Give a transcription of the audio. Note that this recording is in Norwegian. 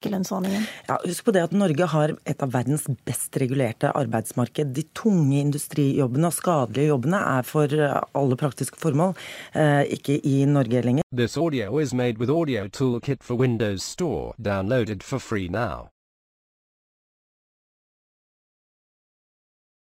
likelønnsordningen? Ja, husk på det at Norge har et av verdens best regulerte arbeidsmarked. De tunge industrijobbene og skadelige jobbene er for eh, alle praktiske formål eh, ikke i Norge lenger. This audio is made with Audio Toolkit for Windows Store, downloaded for free now.